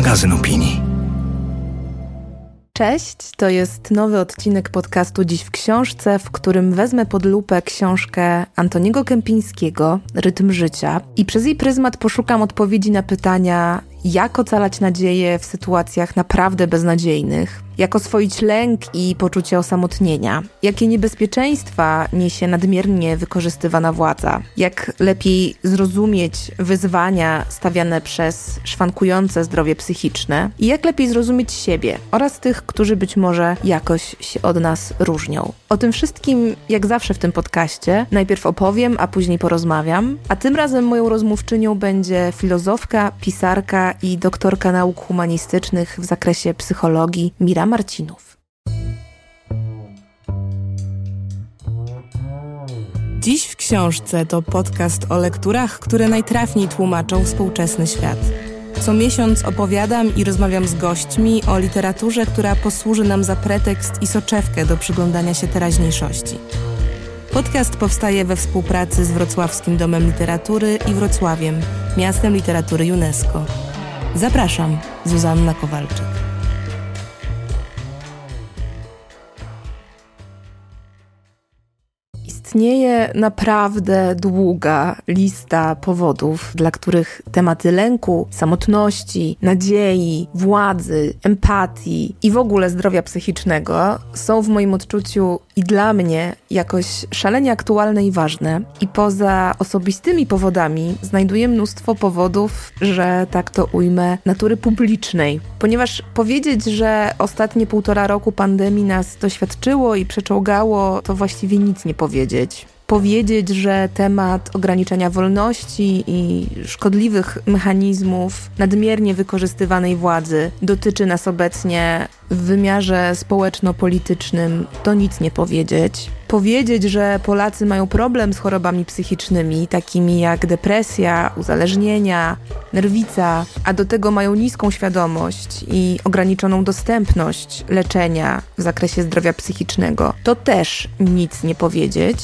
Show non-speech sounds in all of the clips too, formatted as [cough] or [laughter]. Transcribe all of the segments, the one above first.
magazyn opinii. Cześć, to jest nowy odcinek podcastu Dziś w książce, w którym wezmę pod lupę książkę Antoniego Kępińskiego Rytm życia i przez jej pryzmat poszukam odpowiedzi na pytania, jak ocalać nadzieję w sytuacjach naprawdę beznadziejnych, jak oswoić lęk i poczucie osamotnienia, jakie niebezpieczeństwa niesie nadmiernie wykorzystywana władza, jak lepiej zrozumieć wyzwania stawiane przez szwankujące zdrowie psychiczne? I jak lepiej zrozumieć siebie oraz tych, którzy być może jakoś się od nas różnią. O tym wszystkim, jak zawsze w tym podcaście, najpierw opowiem, a później porozmawiam, a tym razem moją rozmówczynią będzie filozofka, pisarka i doktorka nauk humanistycznych w zakresie psychologii Mira Marcinów. Dziś w książce to podcast o lekturach, które najtrafniej tłumaczą współczesny świat. Co miesiąc opowiadam i rozmawiam z gośćmi o literaturze, która posłuży nam za pretekst i soczewkę do przyglądania się teraźniejszości. Podcast powstaje we współpracy z Wrocławskim Domem Literatury i Wrocławiem, miastem literatury UNESCO. Zapraszam, Zuzanna Kowalczyk. Istnieje naprawdę długa lista powodów, dla których tematy lęku, samotności, nadziei, władzy, empatii i w ogóle zdrowia psychicznego są w moim odczuciu i dla mnie jakoś szalenie aktualne i ważne. I poza osobistymi powodami znajduję mnóstwo powodów, że tak to ujmę, natury publicznej. Ponieważ powiedzieć, że ostatnie półtora roku pandemii nas doświadczyło i przeczołgało, to właściwie nic nie powiedzieć powiedzieć, że temat ograniczenia wolności i szkodliwych mechanizmów nadmiernie wykorzystywanej władzy dotyczy nas obecnie w wymiarze społeczno-politycznym, to nic nie powiedzieć. Powiedzieć, że Polacy mają problem z chorobami psychicznymi, takimi jak depresja, uzależnienia, nerwica, a do tego mają niską świadomość i ograniczoną dostępność leczenia w zakresie zdrowia psychicznego, to też nic nie powiedzieć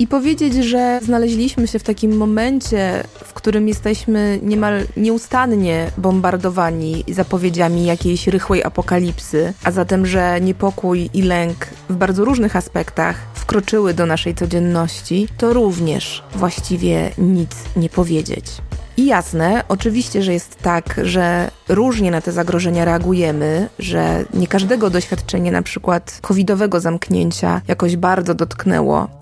i powiedzieć, że znaleźliśmy się w takim momencie, w którym jesteśmy niemal nieustannie bombardowani zapowiedziami jakiejś rychłej apokalipsy, a zatem, że niepokój i lęk w bardzo różnych aspektach wkroczyły do naszej codzienności, to również właściwie nic nie powiedzieć. I jasne, oczywiście, że jest tak, że różnie na te zagrożenia reagujemy, że nie każdego doświadczenie na przykład covidowego zamknięcia jakoś bardzo dotknęło,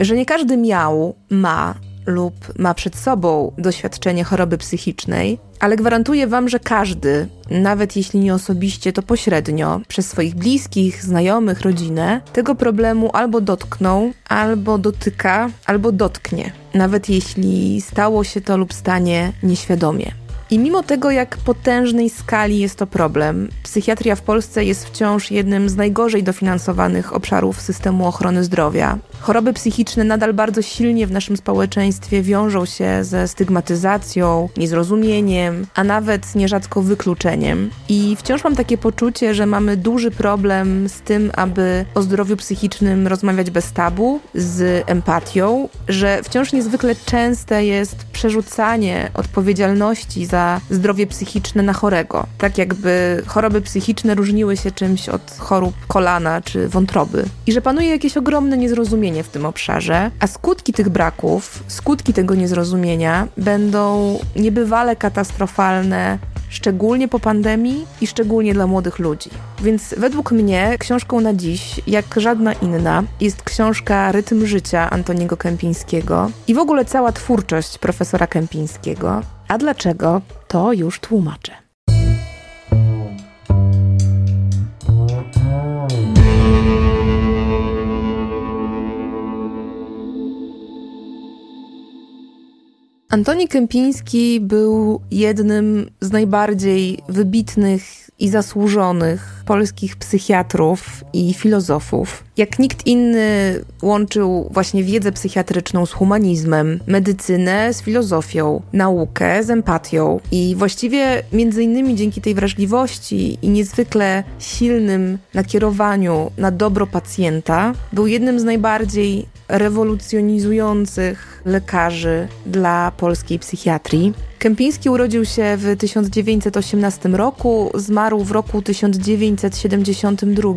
że nie każdy miał, ma lub ma przed sobą doświadczenie choroby psychicznej, ale gwarantuję Wam, że każdy, nawet jeśli nie osobiście, to pośrednio, przez swoich bliskich, znajomych, rodzinę, tego problemu albo dotknął, albo dotyka, albo dotknie, nawet jeśli stało się to lub stanie nieświadomie. I mimo tego, jak potężnej skali jest to problem, psychiatria w Polsce jest wciąż jednym z najgorzej dofinansowanych obszarów systemu ochrony zdrowia. Choroby psychiczne nadal bardzo silnie w naszym społeczeństwie wiążą się ze stygmatyzacją, niezrozumieniem, a nawet nierzadko wykluczeniem. I wciąż mam takie poczucie, że mamy duży problem z tym, aby o zdrowiu psychicznym rozmawiać bez tabu, z empatią, że wciąż niezwykle częste jest przerzucanie odpowiedzialności za zdrowie psychiczne na chorego. Tak jakby choroby psychiczne różniły się czymś od chorób kolana czy wątroby. I że panuje jakieś ogromne niezrozumienie w tym obszarze, a skutki tych braków, skutki tego niezrozumienia będą niebywale katastrofalne szczególnie po pandemii i szczególnie dla młodych ludzi. Więc według mnie książką na dziś, jak żadna inna, jest książka Rytm życia Antoniego Kępińskiego i w ogóle cała twórczość profesora Kępińskiego. A dlaczego? To już tłumaczę. Antoni Kępiński był jednym z najbardziej wybitnych i zasłużonych polskich psychiatrów i filozofów. Jak nikt inny łączył właśnie wiedzę psychiatryczną z humanizmem, medycynę z filozofią, naukę z empatią i właściwie między innymi dzięki tej wrażliwości i niezwykle silnym nakierowaniu na dobro pacjenta był jednym z najbardziej rewolucjonizujących lekarzy dla polskiej psychiatrii. Kępiński urodził się w 1918 roku, zmarł w roku 1972,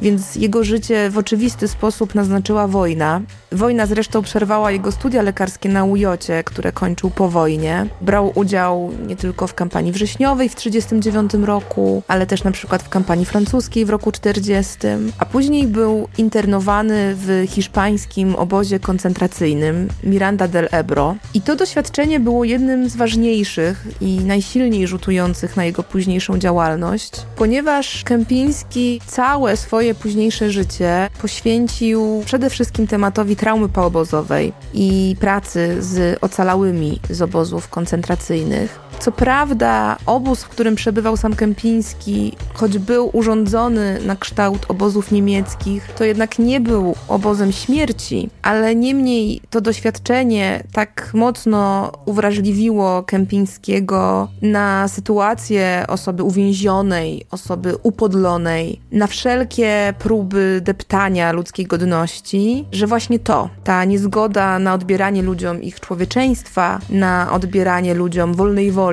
więc jego życie w oczywisty sposób naznaczyła wojna. Wojna zresztą przerwała jego studia lekarskie na Ujocie, które kończył po wojnie. Brał udział nie tylko w kampanii wrześniowej w 1939 roku, ale też na przykład w kampanii francuskiej w roku 40, a później był internowany w hiszpańskim obozie koncentracyjnym Miranda del Ebro. I to doświadczenie było jednym z ważniejszych i najsilniej rzutujących na jego późniejszą działalność, ponieważ Kępiński całe swoje późniejsze życie poświęcił przede wszystkim tematowi traumy poobozowej i pracy z ocalałymi z obozów koncentracyjnych. Co prawda, obóz, w którym przebywał sam Kępiński, choć był urządzony na kształt obozów niemieckich, to jednak nie był obozem śmierci, ale niemniej to doświadczenie tak mocno uwrażliwiło Kępińskiego na sytuację osoby uwięzionej, osoby upodlonej, na wszelkie próby deptania ludzkiej godności, że właśnie to, ta niezgoda na odbieranie ludziom ich człowieczeństwa, na odbieranie ludziom wolnej woli,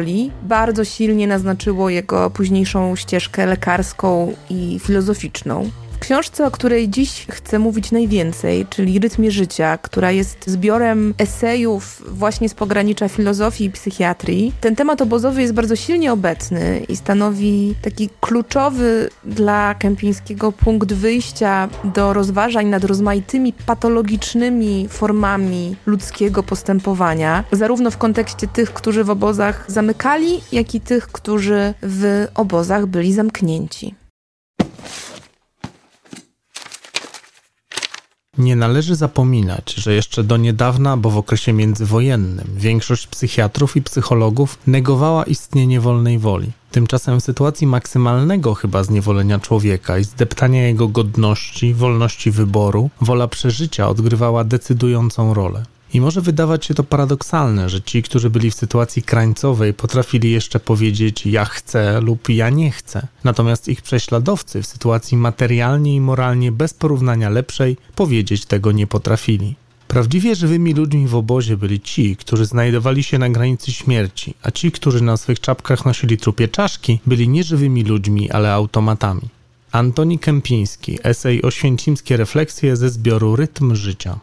bardzo silnie naznaczyło jego późniejszą ścieżkę lekarską i filozoficzną książce, o której dziś chcę mówić najwięcej, czyli Rytmie Życia, która jest zbiorem esejów właśnie z pogranicza filozofii i psychiatrii, ten temat obozowy jest bardzo silnie obecny i stanowi taki kluczowy dla Kępińskiego punkt wyjścia do rozważań nad rozmaitymi patologicznymi formami ludzkiego postępowania, zarówno w kontekście tych, którzy w obozach zamykali, jak i tych, którzy w obozach byli zamknięci. Nie należy zapominać, że jeszcze do niedawna, bo w okresie międzywojennym, większość psychiatrów i psychologów negowała istnienie wolnej woli. Tymczasem w sytuacji maksymalnego chyba zniewolenia człowieka i zdeptania jego godności, wolności wyboru, wola przeżycia odgrywała decydującą rolę. I może wydawać się to paradoksalne, że ci, którzy byli w sytuacji krańcowej, potrafili jeszcze powiedzieć ja chcę lub ja nie chcę. Natomiast ich prześladowcy w sytuacji materialnie i moralnie bez porównania lepszej powiedzieć tego nie potrafili. Prawdziwie żywymi ludźmi w obozie byli ci, którzy znajdowali się na granicy śmierci, a ci, którzy na swych czapkach nosili trupie czaszki, byli nie żywymi ludźmi, ale automatami. Antoni Kępiński, esej Oświęcimskie refleksje ze zbioru Rytm życia.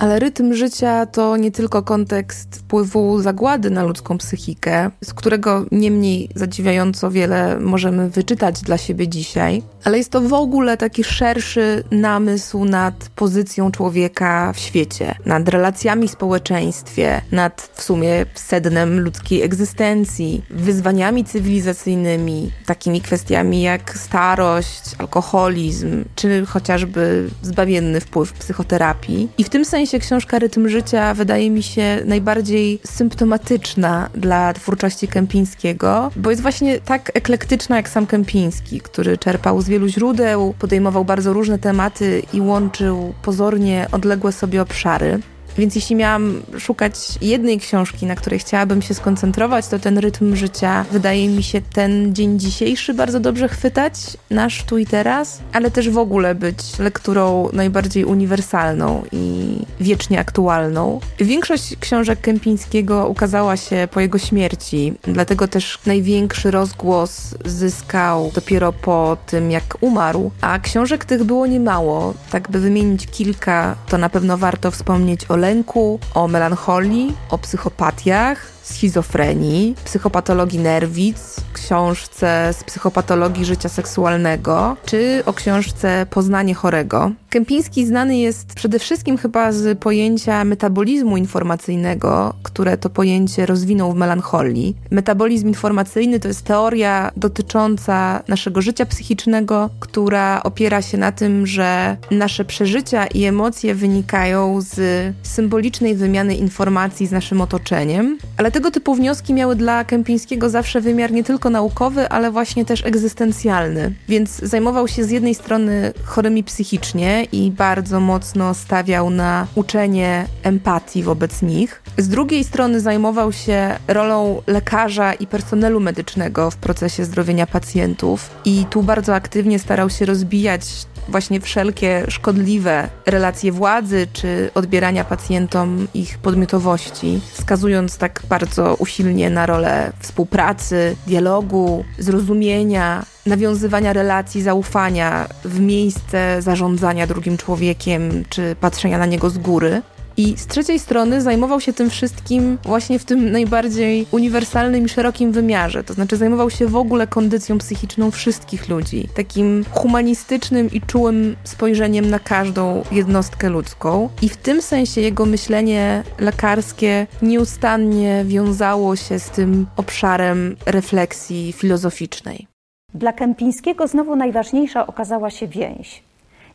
Ale rytm życia to nie tylko kontekst wpływu zagłady na ludzką psychikę, z którego niemniej zadziwiająco wiele możemy wyczytać dla siebie dzisiaj, ale jest to w ogóle taki szerszy namysł nad pozycją człowieka w świecie, nad relacjami w społeczeństwie, nad w sumie sednem ludzkiej egzystencji, wyzwaniami cywilizacyjnymi, takimi kwestiami jak starość, alkoholizm, czy chociażby zbawienny wpływ psychoterapii. I w tym sensie książka Rytm Życia wydaje mi się najbardziej symptomatyczna dla twórczości Kępińskiego, bo jest właśnie tak eklektyczna jak sam Kępiński, który czerpał z wielu źródeł, podejmował bardzo różne tematy i łączył pozornie odległe sobie obszary. Więc jeśli miałam szukać jednej książki, na której chciałabym się skoncentrować, to ten rytm życia wydaje mi się ten dzień dzisiejszy bardzo dobrze chwytać, nasz tu i teraz, ale też w ogóle być lekturą najbardziej uniwersalną i wiecznie aktualną. Większość książek Kępińskiego ukazała się po jego śmierci, dlatego też największy rozgłos zyskał dopiero po tym, jak umarł, a książek tych było niemało. Tak by wymienić kilka, to na pewno warto wspomnieć o lęku, o melancholii, o psychopatiach, schizofrenii, psychopatologii nerwic, książce z psychopatologii życia seksualnego, czy o książce Poznanie chorego. Kępiński znany jest przede wszystkim chyba z pojęcia metabolizmu informacyjnego, które to pojęcie rozwinął w melancholii. Metabolizm informacyjny to jest teoria dotycząca naszego życia psychicznego, która opiera się na tym, że nasze przeżycia i emocje wynikają z symbolicznej wymiany informacji z naszym otoczeniem, ale tego typu wnioski miały dla Kępińskiego zawsze wymiar nie tylko naukowy, ale właśnie też egzystencjalny. Więc zajmował się z jednej strony chorymi psychicznie i bardzo mocno stawiał na uczenie empatii wobec nich. Z drugiej strony zajmował się rolą lekarza i personelu medycznego w procesie zdrowienia pacjentów i tu bardzo aktywnie starał się rozbijać właśnie wszelkie szkodliwe relacje władzy czy odbierania pacjentom ich podmiotowości, wskazując tak bardzo usilnie na rolę współpracy, dialogu, zrozumienia, nawiązywania relacji zaufania w miejsce zarządzania drugim człowiekiem czy patrzenia na niego z góry. I z trzeciej strony zajmował się tym wszystkim właśnie w tym najbardziej uniwersalnym i szerokim wymiarze. To znaczy zajmował się w ogóle kondycją psychiczną wszystkich ludzi. Takim humanistycznym i czułym spojrzeniem na każdą jednostkę ludzką. I w tym sensie jego myślenie lekarskie nieustannie wiązało się z tym obszarem refleksji filozoficznej. Dla Kępińskiego znowu najważniejsza okazała się więź.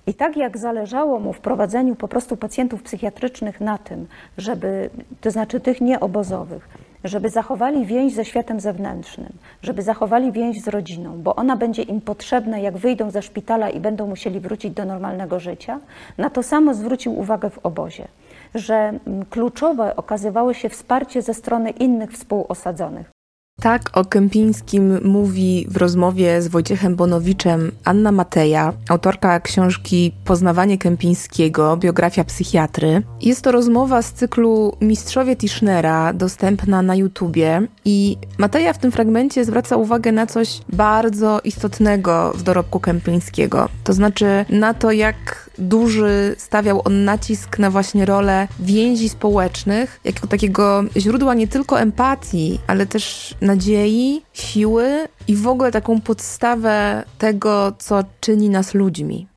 I tak jak zależało mu w prowadzeniu po prostu pacjentów psychiatrycznych na tym, żeby, to znaczy tych nieobozowych, żeby zachowali więź ze światem zewnętrznym, żeby zachowali więź z rodziną, bo ona będzie im potrzebna, jak wyjdą ze szpitala i będą musieli wrócić do normalnego życia, na to samo zwrócił uwagę w obozie, że mm, kluczowe okazywało się wsparcie ze strony innych współosadzonych. Tak o Kępińskim mówi w rozmowie z Wojciechem Bonowiczem Anna Mateja, autorka książki Poznawanie Kępińskiego, biografia psychiatry. Jest to rozmowa z cyklu Mistrzowie Tischnera, dostępna na YouTubie i Mateja w tym fragmencie zwraca uwagę na coś bardzo istotnego w dorobku Kępińskiego. To znaczy na to, jak duży stawiał on nacisk na właśnie rolę więzi społecznych, jako takiego źródła nie tylko empatii, ale też nadziei, siły i w ogóle taką podstawę tego, co czyni nas ludźmi.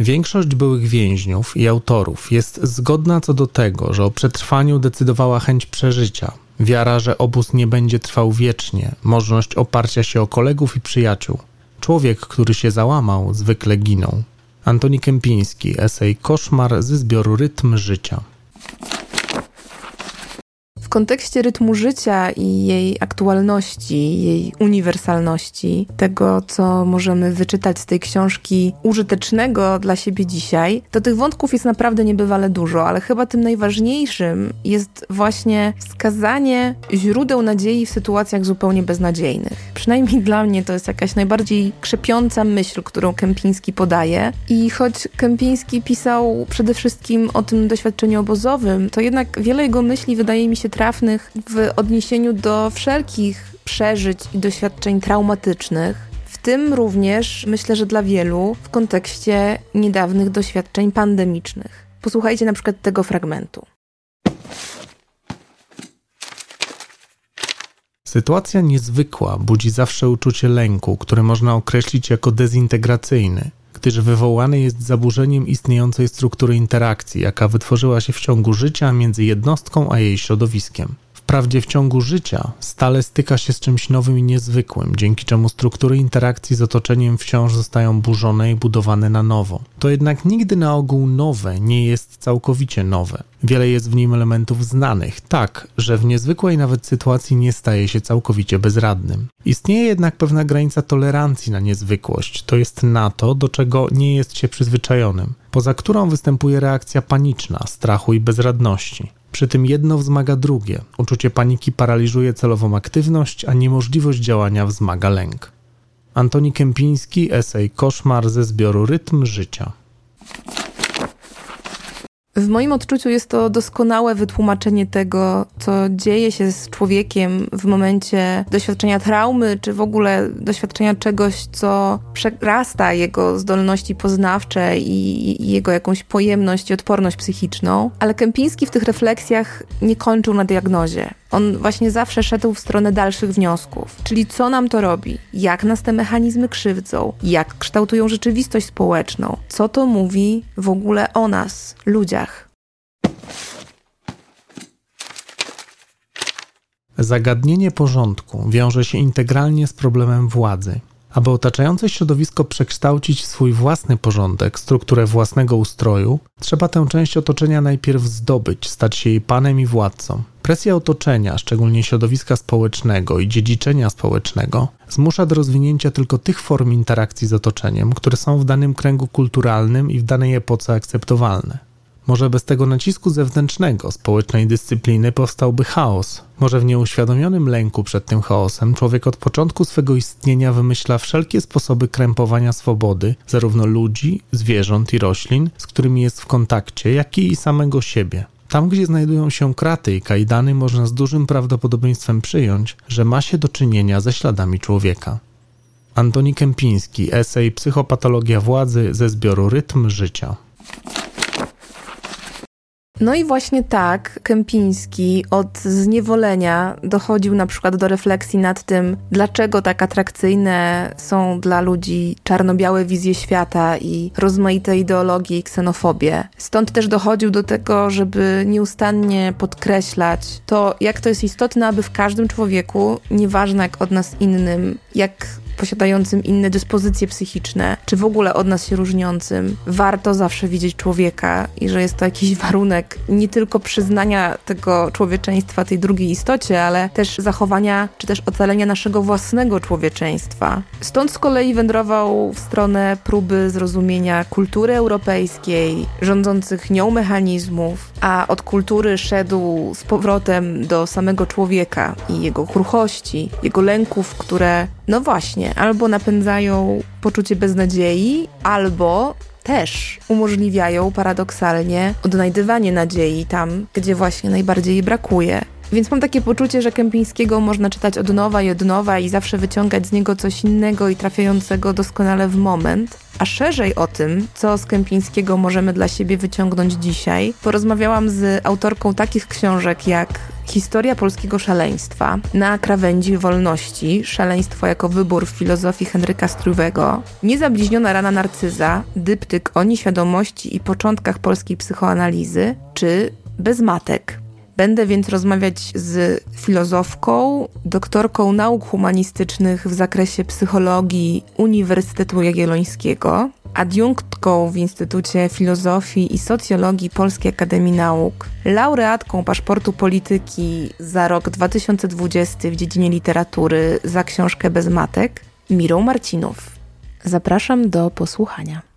Większość byłych więźniów i autorów jest zgodna co do tego, że o przetrwaniu decydowała chęć przeżycia, wiara, że obóz nie będzie trwał wiecznie, możliwość oparcia się o kolegów i przyjaciół. Człowiek, który się załamał, zwykle ginął. Antoni Kępiński, esej Koszmar ze zbioru Rytm Życia kontekście rytmu życia i jej aktualności, jej uniwersalności, tego, co możemy wyczytać z tej książki użytecznego dla siebie dzisiaj, to tych wątków jest naprawdę niebywale dużo, ale chyba tym najważniejszym jest właśnie wskazanie źródeł nadziei w sytuacjach zupełnie beznadziejnych. Przynajmniej dla mnie to jest jakaś najbardziej krzepiąca myśl, którą Kępiński podaje. I choć Kępiński pisał przede wszystkim o tym doświadczeniu obozowym, to jednak wiele jego myśli wydaje mi się trafnych w odniesieniu do wszelkich przeżyć i doświadczeń traumatycznych, w tym również myślę, że dla wielu w kontekście niedawnych doświadczeń pandemicznych. Posłuchajcie na przykład tego fragmentu. Sytuacja niezwykła budzi zawsze uczucie lęku, które można określić jako dezintegracyjny gdyż wywołany jest zaburzeniem istniejącej struktury interakcji, jaka wytworzyła się w ciągu życia między jednostką a jej środowiskiem. Wprawdzie w ciągu życia stale styka się z czymś nowym i niezwykłym, dzięki czemu struktury interakcji z otoczeniem wciąż zostają burzone i budowane na nowo. To jednak nigdy na ogół nowe nie jest całkowicie nowe. Wiele jest w nim elementów znanych, tak, że w niezwykłej nawet sytuacji nie staje się całkowicie bezradnym. Istnieje jednak pewna granica tolerancji na niezwykłość, to jest na to, do czego nie jest się przyzwyczajonym, poza którą występuje reakcja paniczna, strachu i bezradności. Przy tym jedno wzmaga drugie. Uczucie paniki paraliżuje celową aktywność, a niemożliwość działania wzmaga lęk. Antoni Kępiński, esej Koszmar ze zbioru Rytm Życia. W moim odczuciu jest to doskonałe wytłumaczenie tego, co dzieje się z człowiekiem w momencie doświadczenia traumy, czy w ogóle doświadczenia czegoś, co przerasta jego zdolności poznawcze i, jego jakąś pojemność i odporność psychiczną. Ale Kępiński w tych refleksjach nie kończył na diagnozie. On właśnie zawsze szedł w stronę dalszych wniosków, czyli co nam to robi, jak nas te mechanizmy krzywdzą, jak kształtują rzeczywistość społeczną, co to mówi w ogóle o nas, ludziach. Zagadnienie porządku wiąże się integralnie z problemem władzy. Aby otaczające środowisko przekształcić w swój własny porządek, strukturę własnego ustroju, trzeba tę część otoczenia najpierw zdobyć, stać się jej panem i władcą. Presja otoczenia, szczególnie środowiska społecznego i dziedziczenia społecznego, zmusza do rozwinięcia tylko tych form interakcji z otoczeniem, które są w danym kręgu kulturalnym i w danej epoce akceptowalne. Może bez tego nacisku zewnętrznego, społecznej dyscypliny powstałby chaos. Może w nieuświadomionym lęku przed tym chaosem człowiek od początku swego istnienia wymyśla wszelkie sposoby krępowania swobody, zarówno ludzi, zwierząt i roślin, z którymi jest w kontakcie, jak i samego siebie. Tam, gdzie znajdują się kraty i kajdany, można z dużym prawdopodobieństwem przyjąć, że ma się do czynienia ze śladami człowieka. Antoni Kępiński, esej Psychopatologia władzy ze zbioru Rytm życia. No i właśnie tak Kępiński od zniewolenia dochodził na przykład do refleksji nad tym, dlaczego tak atrakcyjne są dla ludzi czarno-białe wizje świata i rozmaite ideologie i ksenofobie. Stąd też dochodził do tego, żeby nieustannie podkreślać to, jak to jest istotne, aby w każdym człowieku, nieważne jak od nas innym, jak posiadającym inne dyspozycje psychiczne, czy w ogóle od nas się różniącym, warto zawsze widzieć człowieka i że jest to jakiś [laughs] warunek nie tylko przyznania tego człowieczeństwa tej drugiej istocie, ale też zachowania, czy też ocalenia naszego własnego człowieczeństwa. Stąd z kolei wędrował w stronę próby zrozumienia kultury europejskiej, rządzących nią mechanizmów, a od kultury szedł z powrotem do samego człowieka i jego kruchości, jego lęków, które, no właśnie, albo napędzają poczucie beznadziei, albo też umożliwiają paradoksalnie odnajdywanie nadziei tam, gdzie właśnie najbardziej jej brakuje. Więc mam takie poczucie, że Kępińskiego można czytać od nowa i od nowa i zawsze wyciągać z niego coś innego i trafiającego doskonale w moment. A szerzej o tym, co z Kępińskiego możemy dla siebie wyciągnąć dzisiaj, porozmawiałam z autorką takich książek jak Historia polskiego szaleństwa, Na krawędzi wolności, szaleństwo jako wybór w filozofii Henryka Struwego, Niezabliźniona rana narcyza, dyptyk o nieświadomości i początkach polskiej psychoanalizy, czy Bez matek, Będę więc rozmawiać z filozofką, doktorką nauk humanistycznych w zakresie psychologii Uniwersytetu Jagiellońskiego, adiunktką w Instytucie Filozofii i Socjologii Polskiej Akademii Nauk, laureatką paszportu polityki za rok 2020 w dziedzinie literatury za książkę Bez Matek, Mirą Marcinów. Zapraszam do posłuchania.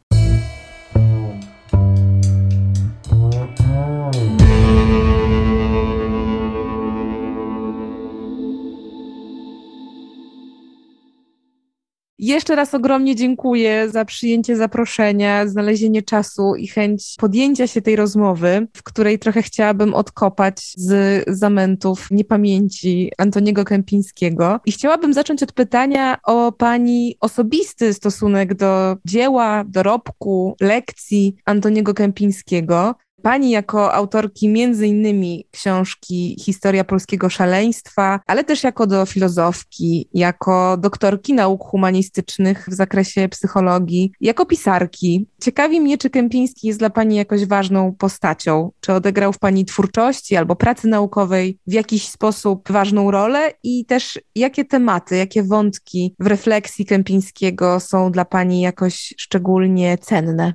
Jeszcze raz ogromnie dziękuję za przyjęcie zaproszenia, znalezienie czasu i chęć podjęcia się tej rozmowy, w której trochę chciałabym odkopać z zamętów niepamięci Antoniego Kępińskiego. I chciałabym zacząć od pytania o Pani osobisty stosunek do dzieła, dorobku, lekcji Antoniego Kępińskiego. Pani jako autorki między innymi książki Historia polskiego szaleństwa, ale też jako do filozofki, jako doktorki nauk humanistycznych w zakresie psychologii, jako pisarki. Ciekawi mnie, czy Kępiński jest dla Pani jakoś ważną postacią, czy odegrał w Pani twórczości albo pracy naukowej w jakiś sposób ważną rolę i też jakie tematy, jakie wątki w refleksji Kępińskiego są dla Pani jakoś szczególnie cenne.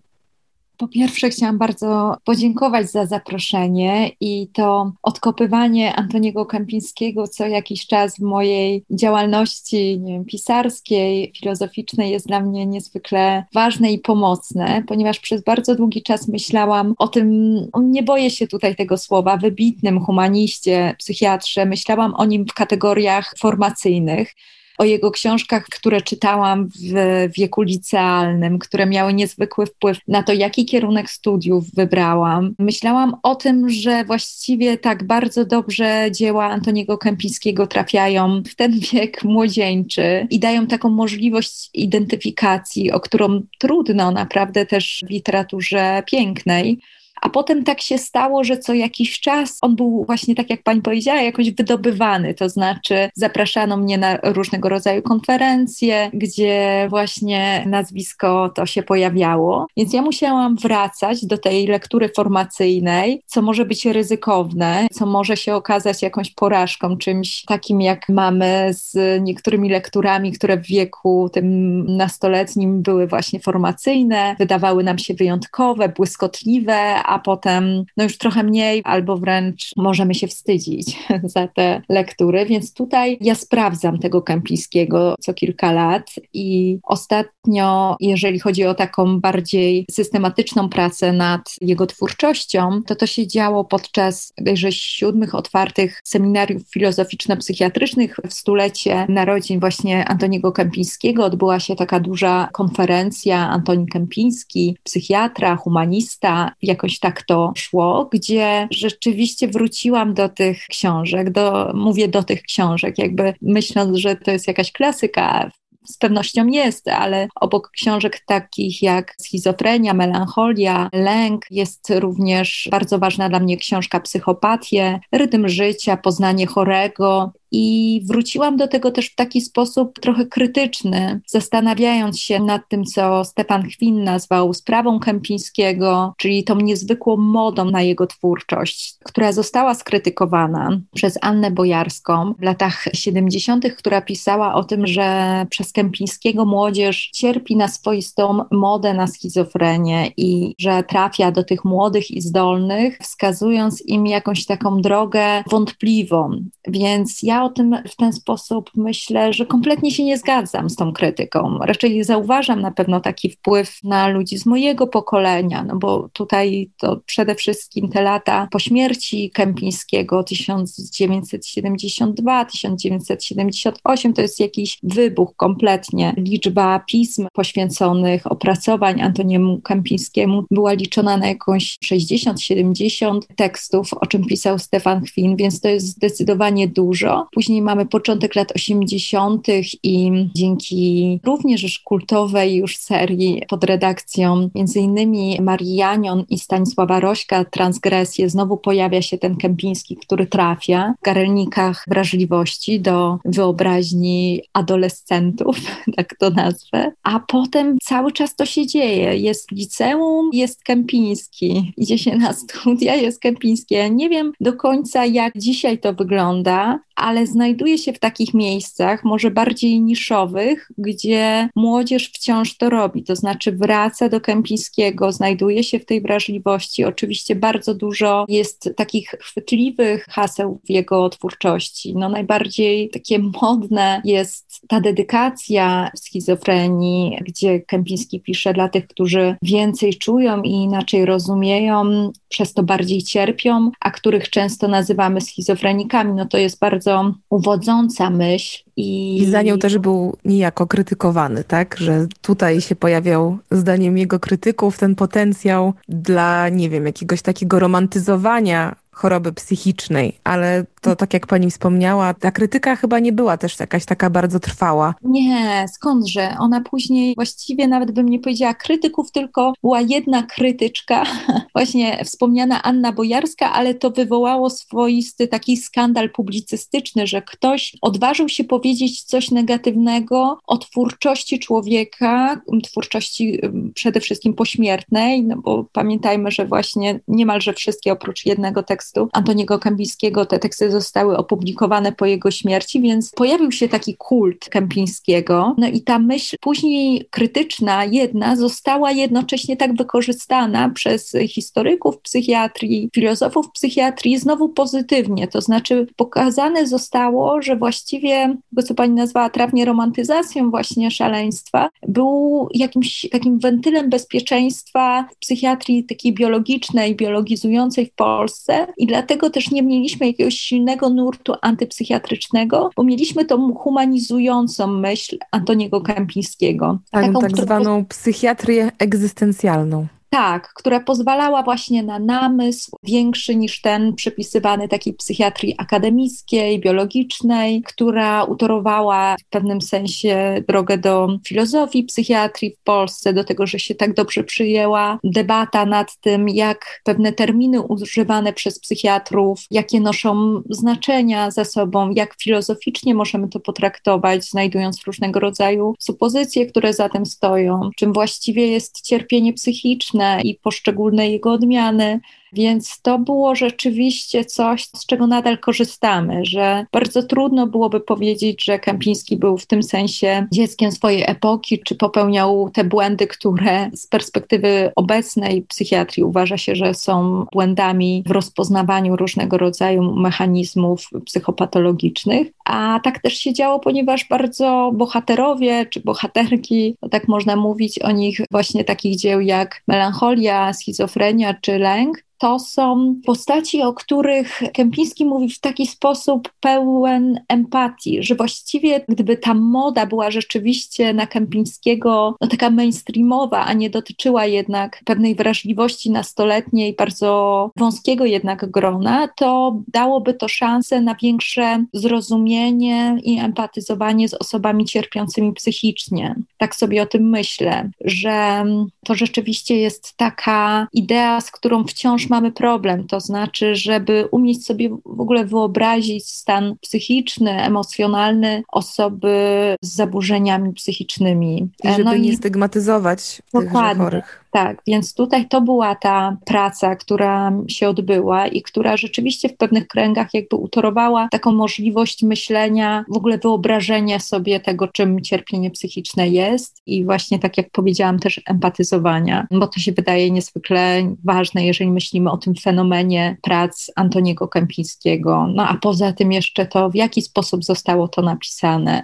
Po pierwsze, chciałam bardzo podziękować za zaproszenie i to odkopywanie Antoniego Kępińskiego co jakiś czas w mojej działalności nie wiem, pisarskiej, filozoficznej jest dla mnie niezwykle ważne i pomocne, ponieważ przez bardzo długi czas myślałam o tym, nie boję się tutaj tego słowa, wybitnym humaniście, psychiatrze, myślałam o nim w kategoriach formacyjnych o jego książkach, które czytałam w wieku licealnym, które miały niezwykły wpływ na to, jaki kierunek studiów wybrałam. Myślałam o tym, że właściwie tak bardzo dobrze dzieła Antoniego Kępińskiego trafiają w ten wiek młodzieńczy i dają taką możliwość identyfikacji, o którą trudno naprawdę też w literaturze pięknej. A potem tak się stało, że co jakiś czas on był właśnie, tak jak pani powiedziała, jakoś wydobywany. To znaczy, zapraszano mnie na różnego rodzaju konferencje, gdzie właśnie nazwisko to się pojawiało. Więc ja musiałam wracać do tej lektury formacyjnej, co może być ryzykowne, co może się okazać jakąś porażką, czymś takim jak mamy z niektórymi lekturami, które w wieku tym nastoletnim były właśnie formacyjne, wydawały nam się wyjątkowe, błyskotliwe, a potem no już trochę mniej, albo wręcz możemy się wstydzić [laughs] za te lektury. Więc tutaj ja sprawdzam tego Kępińskiego co kilka lat i ostatnio, jeżeli chodzi o taką bardziej systematyczną pracę nad jego twórczością, to to się działo podczas że siódmych otwartych seminariów filozoficzno-psychiatrycznych w stulecie narodzin właśnie Antoniego Kępińskiego. Odbyła się taka duża konferencja Antoni Kępiński, psychiatra, humanista, jakoś tak to szło, gdzie rzeczywiście wróciłam do tych książek, do, mówię do tych książek, jakby myśląc, że to jest jakaś klasyka z pewnością jest, ale obok książek takich jak schizofrenia, melancholia, lęk, jest również bardzo ważna dla mnie książka Psychopatię, Rytm życia, Poznanie chorego i wróciłam do tego też w taki sposób trochę krytyczny, zastanawiając się nad tym, co Stefan Chwin nazwał sprawą Kępińskiego, czyli tą niezwykłą modą na jego twórczość, która została skrytykowana przez Annę Bojarską w latach 70., która pisała o tym, że przez Kępińskiego młodzież cierpi na swoistą modę na schizofrenię i że trafia do tych młodych i zdolnych, wskazując im jakąś taką drogę wątpliwą. Więc ja o tym w ten sposób myślę, że kompletnie się nie zgadzam z tą krytyką. Raczej zauważam na pewno taki wpływ na ludzi z mojego pokolenia, no bo tutaj to przede wszystkim te lata po śmierci Kępińskiego 1972-1978 to jest jakiś wybuch kompletnie. Liczba pism poświęconych opracowań Antoniemu Kępińskiemu była liczona na jakąś 60-70 tekstów, o czym pisał Stefan Chwin, więc to jest zdecydowanie dużo. Później mamy początek lat 80. i dzięki również kultowej już serii pod redakcją między innymi Marii Janion i Stanisława Rośka Transgresję znowu pojawia się ten Kępiński, który trafia w garelnikach wrażliwości do wyobraźni adolescentów, [laughs] tak to nazwę. A potem cały czas to się dzieje. Jest liceum, jest Kępiński. Idzie się na studia, jest Kępiński. Ja nie wiem do końca, jak dzisiaj to wygląda, ale znajduje się w takich miejscach, może bardziej niszowych, gdzie młodzież wciąż to robi, to znaczy wraca do Kępińskiego, znajduje się w tej wrażliwości. Oczywiście bardzo dużo jest takich chwytliwych haseł w jego twórczości. No najbardziej takie modne jest ta dedykacja schizofrenii, gdzie Kępiński pisze dla tych, którzy więcej czują i inaczej rozumieją, przez to bardziej cierpią, a których często nazywamy schizofrenikami. No to jest bardzo uwodząca myśl. I... I za nią też był niejako krytykowany, tak? Że tutaj się pojawiał, zdaniem jego krytyków, ten potencjał dla, nie wiem, jakiegoś takiego romantyzowania choroby psychicznej, ale to tak jak pani wspomniała, ta krytyka chyba nie była też jakaś taka bardzo trwała. Nie, skądże? Ona później właściwie nawet bym nie powiedziała krytyków, tylko była jedna krytyczka, [laughs] właśnie wspomniana Anna Bojarska, ale to wywołało swoisty taki skandal publicystyczny, że ktoś odważył się powiedzieć coś negatywnego o twórczości człowieka, twórczości przede wszystkim pośmiertnej, no bo pamiętajmy, że właśnie niemalże wszystkie oprócz jednego tekstu Antoniego Kępińskiego te teksty zostały opublikowane po jego śmierci, więc pojawił się taki kult Kępińskiego. No i ta myśl później krytyczna, jedna, została jednocześnie tak wykorzystana przez historyków psychiatrii, filozofów psychiatrii znowu pozytywnie. To znaczy pokazane zostało, że właściwie to, co pani nazwała trafnie romantyzacją właśnie szaleństwa, był jakimś takim wentylem bezpieczeństwa w psychiatrii takiej biologicznej, biologizującej w Polsce i dlatego też nie mieliśmy jakiegoś silnego nurtu antypsychiatrycznego, bo mieliśmy tą humanizującą myśl Antoniego Kępińskiego. Tak, taką, tak zwaną psychiatrię egzystencjalną. Tak, która pozwalała właśnie na namysł większy niż ten przypisywany takiej psychiatrii akademickiej, biologicznej, która utorowała w pewnym sensie drogę do filozofii psychiatrii w Polsce, do tego, że się tak dobrze przyjęła debata nad tym, jak pewne terminy używane przez psychiatrów, jakie noszą znaczenia za sobą, jak filozoficznie możemy to potraktować, znajdując różnego rodzaju supozycje, które za tym stoją, czym właściwie jest cierpienie psychiczne i poszczególne jego odmiany. Więc to było rzeczywiście coś, z czego nadal korzystamy, że bardzo trudno byłoby powiedzieć, że Kępiński był w tym sensie dzieckiem swojej epoki, czy popełniał te błędy, które z perspektywy obecnej psychiatrii uważa się, że są błędami w rozpoznawaniu różnego rodzaju mechanizmów psychopatologicznych. A tak też się działo, ponieważ bardzo bohaterowie czy bohaterki, no tak można mówić o nich właśnie takich dzieł jak melancholia, schizofrenia czy lęk, to są postaci, o których Kępiński mówi w taki sposób pełen empatii, że właściwie gdyby ta moda była rzeczywiście na Kępińskiego no taka mainstreamowa, a nie dotyczyła jednak pewnej wrażliwości nastoletniej, bardzo wąskiego jednak grona, to dałoby to szansę na większe zrozumienie i empatyzowanie z osobami cierpiącymi psychicznie. Tak sobie o tym myślę, że to rzeczywiście jest taka idea, z którą wciąż mamy problem. To znaczy, żeby umieć sobie w ogóle wyobrazić stan psychiczny, emocjonalny osoby z zaburzeniami psychicznymi. I żeby no nie i... stygmatyzować tych chorych. Tak, więc tutaj to była ta praca, która się odbyła i która rzeczywiście w pewnych kręgach jakby utorowała taką możliwość myślenia, w ogóle wyobrażenia sobie tego, czym cierpienie psychiczne jest i właśnie tak jak powiedziałam też empatyzowania, bo to się wydaje niezwykle ważne, jeżeli myślimy o tym fenomenie prac Antoniego Kępińskiego. No a poza tym jeszcze to, w jaki sposób zostało to napisane,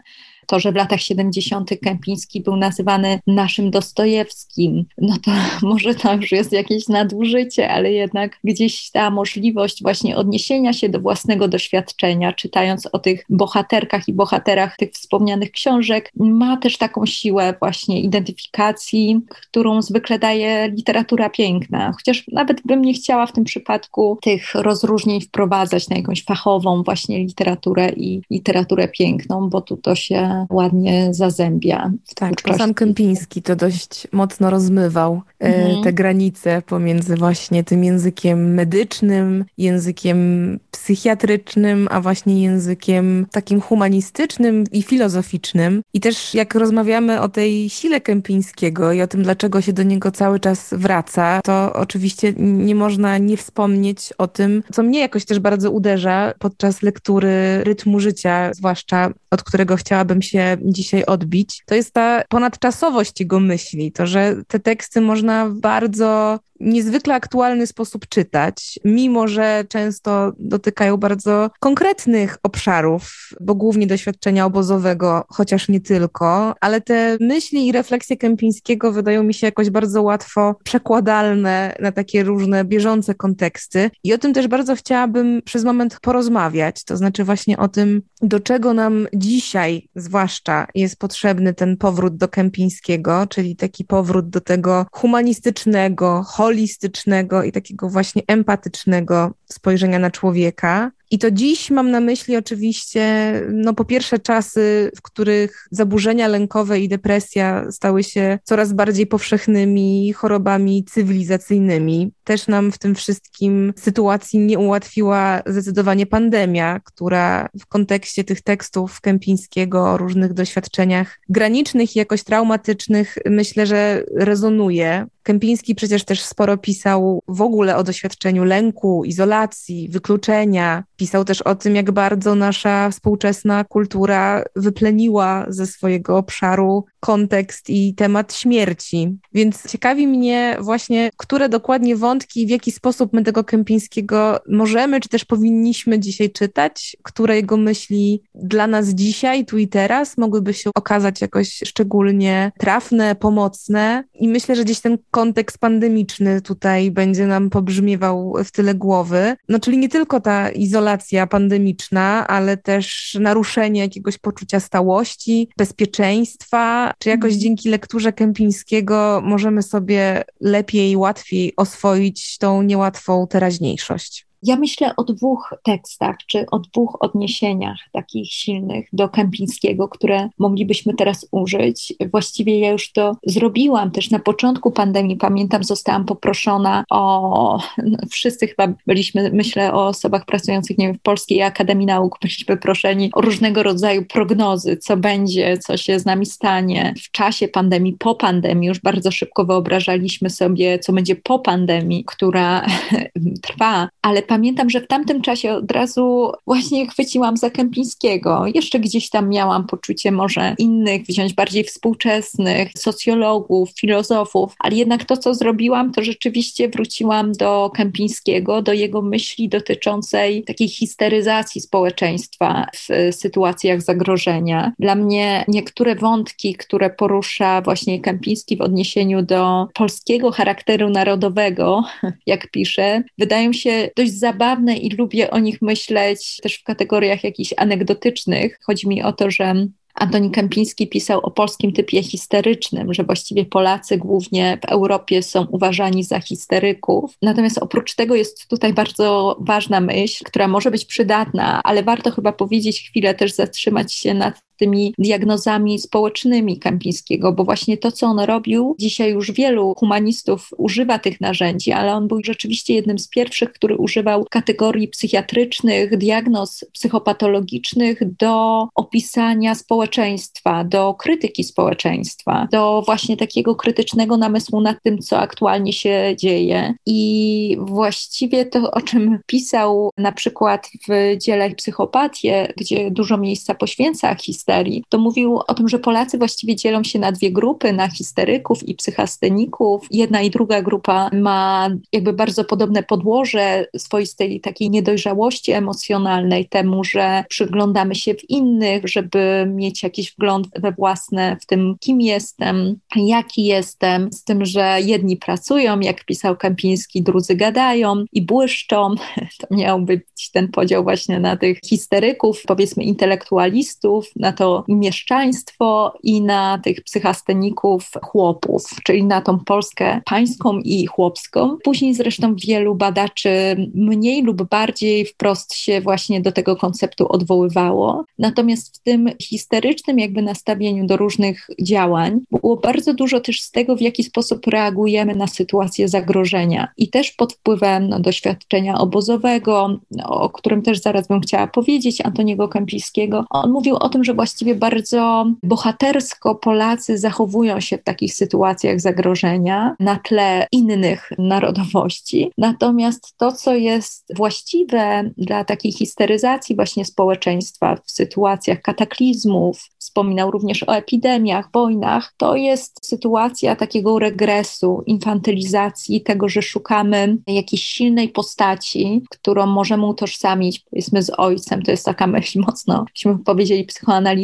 to, że w latach 70. Kępiński był nazywany naszym Dostojewskim, no to [laughs] może to już jest jakieś nadużycie, ale jednak gdzieś ta możliwość właśnie odniesienia się do własnego doświadczenia, czytając o tych bohaterkach i bohaterach tych wspomnianych książek, ma też taką siłę właśnie identyfikacji, którą zwykle daje literatura piękna. Chociaż nawet bym nie chciała w tym przypadku tych rozróżnień wprowadzać na jakąś fachową właśnie literaturę i literaturę piękną, bo tu to się ładnie zazębia. Tak, to sam Kępiński to dość mocno rozmywał e, mhm. te granice pomiędzy właśnie tym językiem medycznym, językiem psychiatrycznym, a właśnie językiem takim humanistycznym i filozoficznym. I też jak rozmawiamy o tej sile Kępińskiego i o tym, dlaczego się do niego cały czas wraca, to oczywiście nie można nie wspomnieć o tym, co mnie jakoś też bardzo uderza podczas lektury rytmu życia, zwłaszcza od którego chciałabym się dzisiaj odbić, to jest ta ponadczasowość jego myśli, to, że te teksty można bardzo niezwykle aktualny sposób czytać, mimo że często dotykają bardzo konkretnych obszarów, bo głównie doświadczenia obozowego, chociaż nie tylko, ale te myśli i refleksje Kępińskiego wydają mi się jakoś bardzo łatwo przekładalne na takie różne bieżące konteksty. I o tym też bardzo chciałabym przez moment porozmawiać, to znaczy właśnie o tym, do czego nam dzisiaj zwłaszcza jest potrzebny ten powrót do Kępińskiego, czyli taki powrót do tego humanistycznego, holistycznego i takiego właśnie empatycznego spojrzenia na człowieka. I to dziś mam na myśli oczywiście, no po pierwsze czasy, w których zaburzenia lękowe i depresja stały się coraz bardziej powszechnymi chorobami cywilizacyjnymi. Też nam w tym wszystkim sytuacji nie ułatwiła zdecydowanie pandemia, która w kontekście tych tekstów Kępińskiego o różnych doświadczeniach granicznych i jakoś traumatycznych myślę, że rezonuje. Kępiński przecież też sporo pisał w ogóle o doświadczeniu lęku, izolacji, wykluczenia. Pisał też o tym, jak bardzo nasza współczesna kultura wypleniła ze swojego obszaru kontekst i temat śmierci. Więc ciekawi mnie właśnie, które dokładnie wątki i w jaki sposób my tego Kępińskiego możemy, czy też powinniśmy dzisiaj czytać, które jego myśli dla nas dzisiaj, tu i teraz mogłyby się okazać jakoś szczególnie trafne, pomocne. I myślę, że gdzieś ten kontekst pandemiczny tutaj będzie nam pobrzmiewał w tyle głowy. No czyli nie tylko ta izolacja pandemiczna, ale też naruszenie jakiegoś poczucia stałości, bezpieczeństwa, czy jakoś mhm. dzięki lekturze Kępińskiego możemy sobie lepiej, łatwiej oswoić tą niełatwą teraźniejszość? Ja myślę o dwóch tekstach, czy o dwóch odniesieniach takich silnych do Kępińskiego, które moglibyśmy teraz użyć. Właściwie ja już to zrobiłam też na początku pandemii. Pamiętam, zostałam poproszona o, no, wszyscy chyba byliśmy, myślę o osobach pracujących, nie wiem, w Polskiej Akademii Nauk, byliśmy proszeni o różnego rodzaju prognozy, co będzie, co się z nami stanie w czasie pandemii, po pandemii. Już bardzo szybko wyobrażaliśmy sobie, co będzie po pandemii, która [laughs] trwa, ale pamiętam, że w tamtym czasie od razu właśnie chwyciłam za Kępińskiego. Jeszcze gdzieś tam miałam poczucie może innych, wziąć bardziej współczesnych, socjologów, filozofów, ale jednak to, co zrobiłam, to rzeczywiście wróciłam do Kępińskiego, do jego myśli dotyczącej takiej histeryzacji społeczeństwa w sytuacjach zagrożenia. Dla mnie niektóre wątki, które porusza właśnie Kępiński w odniesieniu do polskiego charakteru narodowego, [laughs] jak pisze, wydają się dość zabawne i lubię o nich myśleć też w kategoriach jakichś anegdotycznych. Chodzi mi o to, że Antoni Kępiński pisał o polskim typie histerycznym, że właściwie Polacy głównie w Europie są uważani za histeryków. Natomiast oprócz tego jest tutaj bardzo ważna myśl, która może być przydatna, ale warto chyba powiedzieć chwilę też zatrzymać się nad tymi diagnozami społecznymi Kępińskiego, bo właśnie to, co on robił, dzisiaj już wielu humanistów używa tych narzędzi, ale on był rzeczywiście jednym z pierwszych, który używał kategorii psychiatrycznych, diagnoz psychopatologicznych do opisania społeczeństwa, do krytyki społeczeństwa, do właśnie takiego krytycznego namysłu nad tym, co aktualnie się dzieje. I właściwie to, o czym pisał na przykład w dziele Psychopatię, gdzie dużo miejsca poświęca historii, histerii, to mówił o tym, że Polacy właściwie dzielą się na dwie grupy, na histeryków i psychasteników. Jedna i druga grupa ma jakby bardzo podobne podłoże swoistej takiej niedojrzałości emocjonalnej, temu, że przyglądamy się w innych, żeby mieć jakiś wgląd we własne, w tym kim jestem, jaki jestem, z tym, że jedni pracują, jak pisał Kępiński, drudzy gadają i błyszczą. [laughs] To miał być ten podział właśnie na tych histeryków, powiedzmy intelektualistów, na to mieszczaństwo i na tych psychasteników chłopów, czyli na tą Polskę pańską i chłopską. Później zresztą wielu badaczy mniej lub bardziej wprost się właśnie do tego konceptu odwoływało. Natomiast w tym histerycznym jakby nastawieniu do różnych działań było bardzo dużo też z tego, w jaki sposób reagujemy na sytuację zagrożenia i też pod wpływem no, doświadczenia obozowego, o którym też zaraz bym chciała powiedzieć, Antoniego Kępińskiego. On mówił o tym, że właściwie bardzo bohatersko Polacy zachowują się w takich sytuacjach zagrożenia na tle innych narodowości. Natomiast to, co jest właściwe dla takiej histeryzacji właśnie społeczeństwa w sytuacjach kataklizmów, wspominał również o epidemiach, wojnach, to jest sytuacja takiego regresu, infantylizacji, tego, że szukamy jakiejś silnej postaci, którą możemy utożsamić, powiedzmy, z ojcem. To jest taka myśl mocno, byśmy powiedzieli, psychoanalityczna.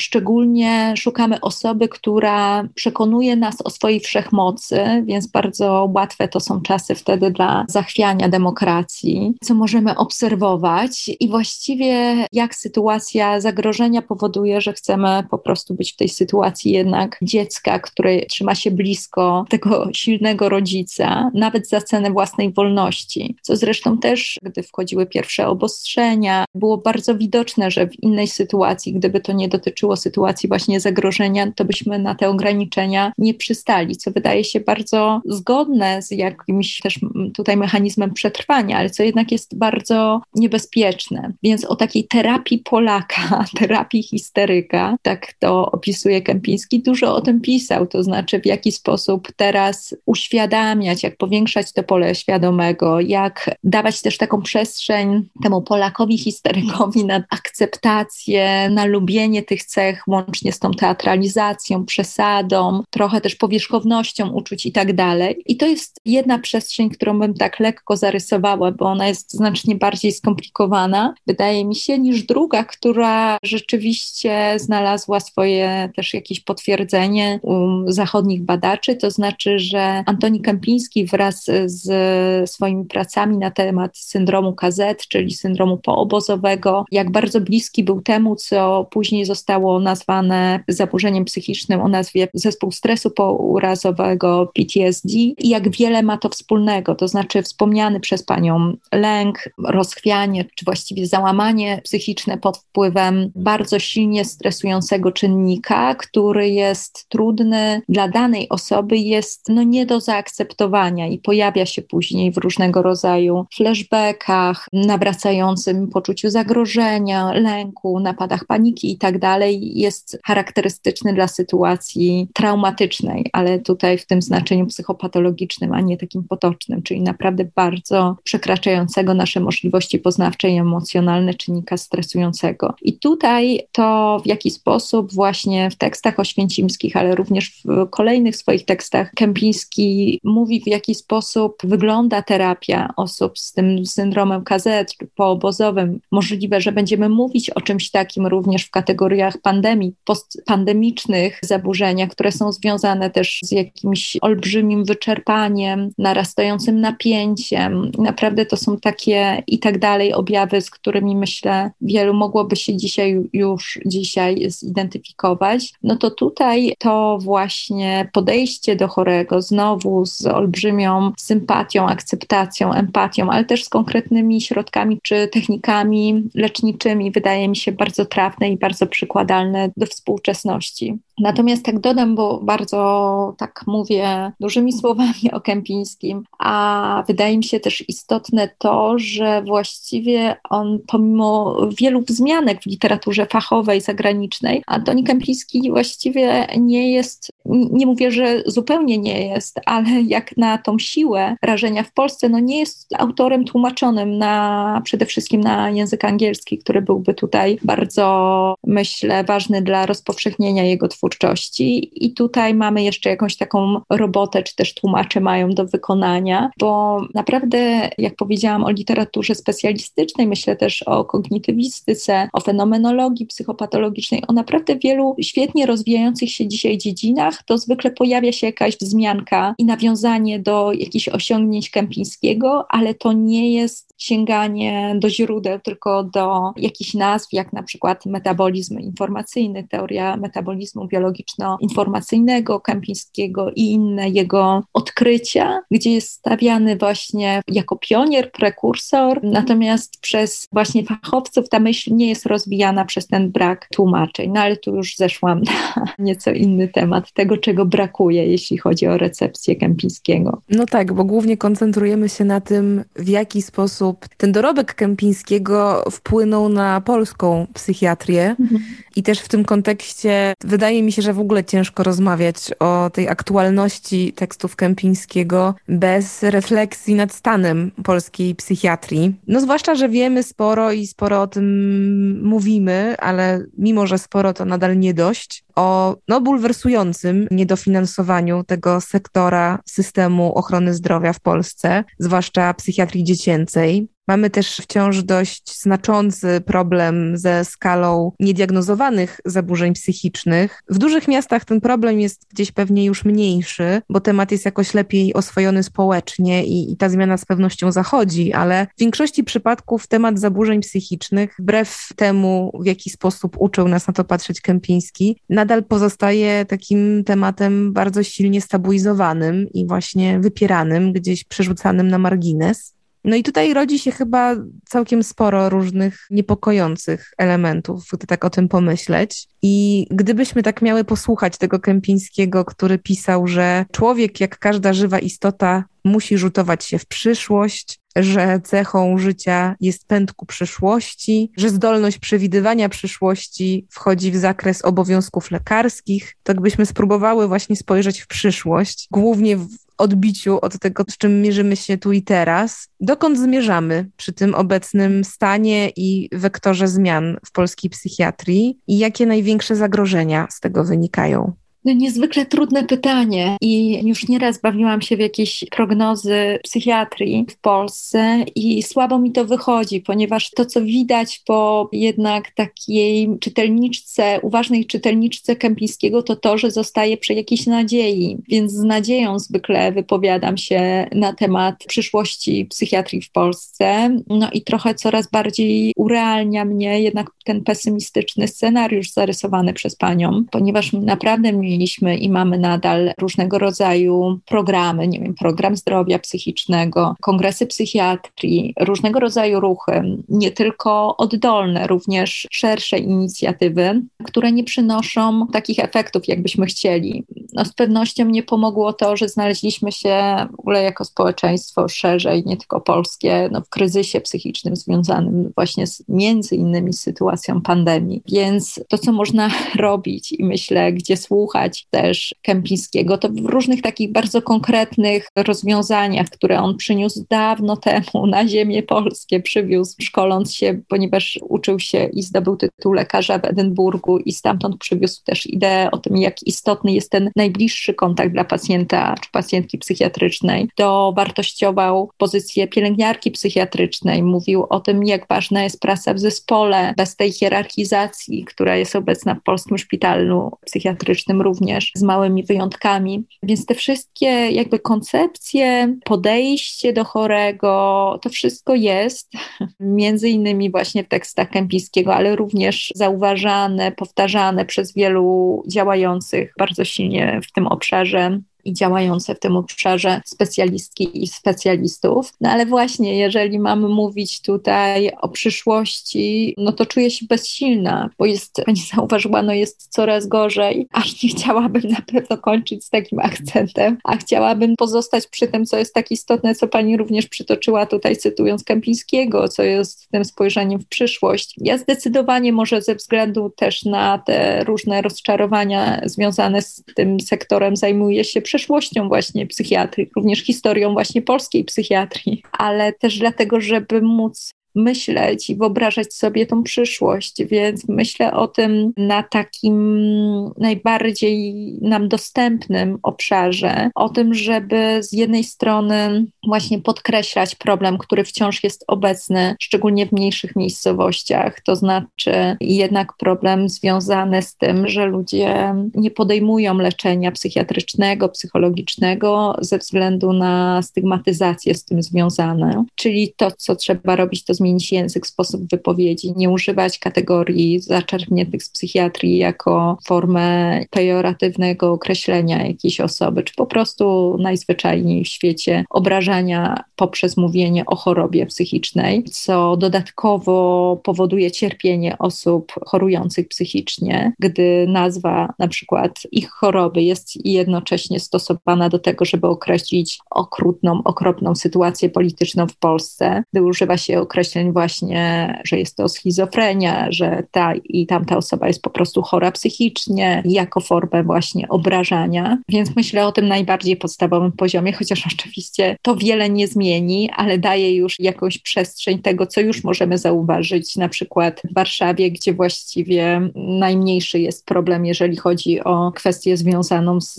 Szczególnie szukamy osoby, która przekonuje nas o swojej wszechmocy, więc bardzo łatwe to są czasy wtedy dla zachwiania demokracji, co możemy obserwować i właściwie jak sytuacja zagrożenia powoduje, że chcemy po prostu być w tej sytuacji jednak dziecka, które trzyma się blisko tego silnego rodzica, nawet za cenę własnej wolności. Co zresztą też, gdy wchodziły pierwsze obostrzenia, było bardzo widoczne, że w innej sytuacji, gdyby to nie dotyczyło sytuacji właśnie zagrożenia, to byśmy na te ograniczenia nie przystali, co wydaje się bardzo zgodne z jakimś też tutaj mechanizmem przetrwania, ale co jednak jest bardzo niebezpieczne. Więc o takiej terapii Polaka, [laughs] terapii histeryka, tak to opisuje Kępiński, dużo o tym pisał, to znaczy w jaki sposób teraz uświadamiać, jak powiększać to pole świadomego, jak dawać też taką przestrzeń temu Polakowi histerykowi na akceptację, na lubienie tych cech, łącznie z tą teatralizacją, przesadą, trochę też powierzchownością uczuć i tak dalej. I to jest jedna przestrzeń, którą bym tak lekko zarysowała, bo ona jest znacznie bardziej skomplikowana, wydaje mi się, niż druga, która rzeczywiście znalazła swoje też jakieś potwierdzenie u zachodnich badaczy. To znaczy, że Antoni Kępiński wraz z swoimi pracami na temat syndromu KZ, czyli syndromu poobozowego, jak bardzo bliski był temu, co później zostało nazwane zaburzeniem psychicznym o nazwie zespół stresu pourazowego PTSD i jak wiele ma to wspólnego, to znaczy wspomniany przez panią lęk, rozchwianie, czy właściwie załamanie psychiczne pod wpływem bardzo silnie stresującego czynnika, który jest trudny dla danej osoby, jest no nie do zaakceptowania i pojawia się później w różnego rodzaju flashbackach, nawracającym poczuciu zagrożenia, lęku, napadach paniki i tak dalej, jest charakterystyczny dla sytuacji traumatycznej, ale tutaj w tym znaczeniu psychopatologicznym, a nie takim potocznym, czyli naprawdę bardzo przekraczającego nasze możliwości poznawcze i emocjonalne czynnika stresującego. I tutaj to, w jaki sposób właśnie w tekstach oświęcimskich, ale również w kolejnych swoich tekstach Kępiński mówi, w jaki sposób wygląda terapia osób z tym syndromem KZ poobozowym. Możliwe, że będziemy mówić o czymś takim również w kategoriach pandemii, postpandemicznych zaburzeniach, które są związane też z jakimś olbrzymim wyczerpaniem, narastającym napięciem. Naprawdę to są takie i tak dalej objawy, z którymi myślę wielu mogłoby się dzisiaj już dzisiaj zidentyfikować. No to tutaj to właśnie podejście do chorego znowu z olbrzymią sympatią, akceptacją, empatią, ale też z konkretnymi środkami czy technikami leczniczymi wydaje mi się bardzo trafne i bardzo przykładalne do współczesności. Natomiast tak dodam, bo bardzo tak mówię dużymi słowami o Kępińskim, a wydaje mi się też istotne to, że właściwie on pomimo wielu wzmianek w literaturze fachowej, zagranicznej, Antoni Kępiński właściwie nie jest, nie mówię, że zupełnie nie jest, ale jak na tą siłę rażenia w Polsce, no nie jest autorem tłumaczonym na przede wszystkim na język angielski, który byłby tutaj bardzo, myślę, ważny dla rozpowszechnienia jego twórczości twórczości. I tutaj mamy jeszcze jakąś taką robotę, czy też tłumacze mają do wykonania, bo naprawdę, jak powiedziałam o literaturze specjalistycznej, myślę też o kognitywistyce, o fenomenologii psychopatologicznej, o naprawdę wielu świetnie rozwijających się dzisiaj dziedzinach, to zwykle pojawia się jakaś wzmianka i nawiązanie do jakichś osiągnięć Kępińskiego, ale to nie jest sięganie do źródeł, tylko do jakichś nazw, jak na przykład metabolizm informacyjny, teoria metabolizmu biologiczno-informacyjnego Kępińskiego i inne jego odkrycia, gdzie jest stawiany właśnie jako pionier, prekursor, natomiast przez właśnie fachowców ta myśl nie jest rozwijana przez ten brak tłumaczeń. No ale tu już zeszłam na [laughs] nieco inny temat tego, czego brakuje, jeśli chodzi o recepcję Kępińskiego. No tak, bo głównie koncentrujemy się na tym, w jaki sposób sposób ten dorobek Kępińskiego wpłynął na polską psychiatrię mhm. i też w tym kontekście wydaje mi się, że w ogóle ciężko rozmawiać o tej aktualności tekstów Kępińskiego bez refleksji nad stanem polskiej psychiatrii. No zwłaszcza, że wiemy sporo i sporo o tym mówimy, ale mimo, że sporo to nadal nie dość o no, bulwersującym niedofinansowaniu tego sektora systemu ochrony zdrowia w Polsce, zwłaszcza psychiatrii dziecięcej. Mamy też wciąż dość znaczący problem ze skalą niediagnozowanych zaburzeń psychicznych. W dużych miastach ten problem jest gdzieś pewnie już mniejszy, bo temat jest jakoś lepiej oswojony społecznie i, i ta zmiana z pewnością zachodzi, ale w większości przypadków temat zaburzeń psychicznych, wbrew temu, w jaki sposób uczył nas na to patrzeć Kępiński, nadal pozostaje takim tematem bardzo silnie stabilizowanym i właśnie wypieranym, gdzieś przerzucanym na margines. No i tutaj rodzi się chyba całkiem sporo różnych niepokojących elementów, gdy tak o tym pomyśleć. I gdybyśmy tak miały posłuchać tego Kępińskiego, który pisał, że człowiek, jak każda żywa istota, musi rzutować się w przyszłość, że cechą życia jest pęd ku przyszłości, że zdolność przewidywania przyszłości wchodzi w zakres obowiązków lekarskich, to gdybyśmy spróbowały właśnie spojrzeć w przyszłość, głównie w odbiciu od tego, z czym mierzymy się tu i teraz, dokąd zmierzamy przy tym obecnym stanie i wektorze zmian w polskiej psychiatrii i jakie największe zagrożenia z tego wynikają? No, niezwykle trudne pytanie i już nieraz bawiłam się w jakieś prognozy psychiatrii w Polsce i słabo mi to wychodzi, ponieważ to, co widać po jednak takiej czytelniczce, uważnej czytelniczce Kępińskiego, to to, że zostaje przy jakiejś nadziei, więc z nadzieją zwykle wypowiadam się na temat przyszłości psychiatrii w Polsce. No i trochę coraz bardziej urealnia mnie jednak ten pesymistyczny scenariusz zarysowany przez panią, ponieważ naprawdę mieliśmy i mamy nadal różnego rodzaju programy, nie wiem, program zdrowia psychicznego, kongresy psychiatrii, różnego rodzaju ruchy, nie tylko oddolne, również szersze inicjatywy, które nie przynoszą takich efektów, jakbyśmy chcieli. No, z pewnością nie pomogło to, że znaleźliśmy się w ogóle jako społeczeństwo szerzej, nie tylko polskie, no, w kryzysie psychicznym związanym właśnie z między innymi sytuacją pandemii. Więc to, co można [laughs] robić i myślę, gdzie słuchać też Kępińskiego, to w różnych takich bardzo konkretnych rozwiązaniach, które on przyniósł dawno temu na ziemię polskie, przywiózł szkoląc się, ponieważ uczył się i zdobył tytuł lekarza w Edynburgu i stamtąd przywiózł też ideę o tym, jak istotny jest ten najbliższy kontakt dla pacjenta czy pacjentki psychiatrycznej. Dowartościował pozycję pielęgniarki psychiatrycznej, mówił o tym, jak ważna jest praca w zespole, bez tej hierarchizacji, która jest obecna w polskim szpitalu psychiatrycznym również, z małymi wyjątkami. Więc te wszystkie jakby koncepcje, podejście do chorego, to wszystko jest, [laughs] między innymi właśnie w tekstach Kępińskiego, ale również zauważane, powtarzane przez wielu działających bardzo silnie w tym obszarze i działające w tym obszarze specjalistki i specjalistów. No ale właśnie, jeżeli mamy mówić tutaj o przyszłości, no to czuję się bezsilna, bo jest, [laughs] pani zauważyła, no jest coraz gorzej, aż nie chciałabym na pewno kończyć z takim akcentem, a chciałabym pozostać przy tym, co jest tak istotne, co pani również przytoczyła tutaj, cytując Kępińskiego, co jest tym spojrzeniem w przyszłość. Ja zdecydowanie może ze względu też na te różne rozczarowania związane z tym sektorem zajmuję się przeszłością właśnie psychiatrii, również historią właśnie polskiej psychiatrii, ale też dlatego, żeby móc myśleć i wyobrażać sobie tą przyszłość, więc myślę o tym na takim najbardziej nam dostępnym obszarze, o tym, żeby z jednej strony właśnie podkreślać problem, który wciąż jest obecny, szczególnie w mniejszych miejscowościach, to znaczy jednak problem związany z tym, że ludzie nie podejmują leczenia psychiatrycznego, psychologicznego ze względu na stygmatyzację z tym związane, czyli to, co trzeba robić, to zmienić język, sposób wypowiedzi, nie używać kategorii zaczerpniętych z psychiatrii jako formę pejoratywnego określenia jakiejś osoby, czy po prostu najzwyczajniej w świecie obrażania poprzez mówienie o chorobie psychicznej, co dodatkowo powoduje cierpienie osób chorujących psychicznie, gdy nazwa na przykład ich choroby jest jednocześnie stosowana do tego, żeby określić okrutną, okropną sytuację polityczną w Polsce, gdy używa się określenia określeń właśnie, że jest to schizofrenia, że ta i tamta osoba jest po prostu chora psychicznie, jako formę właśnie obrażania. Więc myślę o tym najbardziej podstawowym poziomie, chociaż [laughs] oczywiście to wiele nie zmieni, ale daje już jakąś przestrzeń tego, co już możemy zauważyć, na przykład w Warszawie, gdzie właściwie najmniejszy jest problem, jeżeli chodzi o kwestię związaną z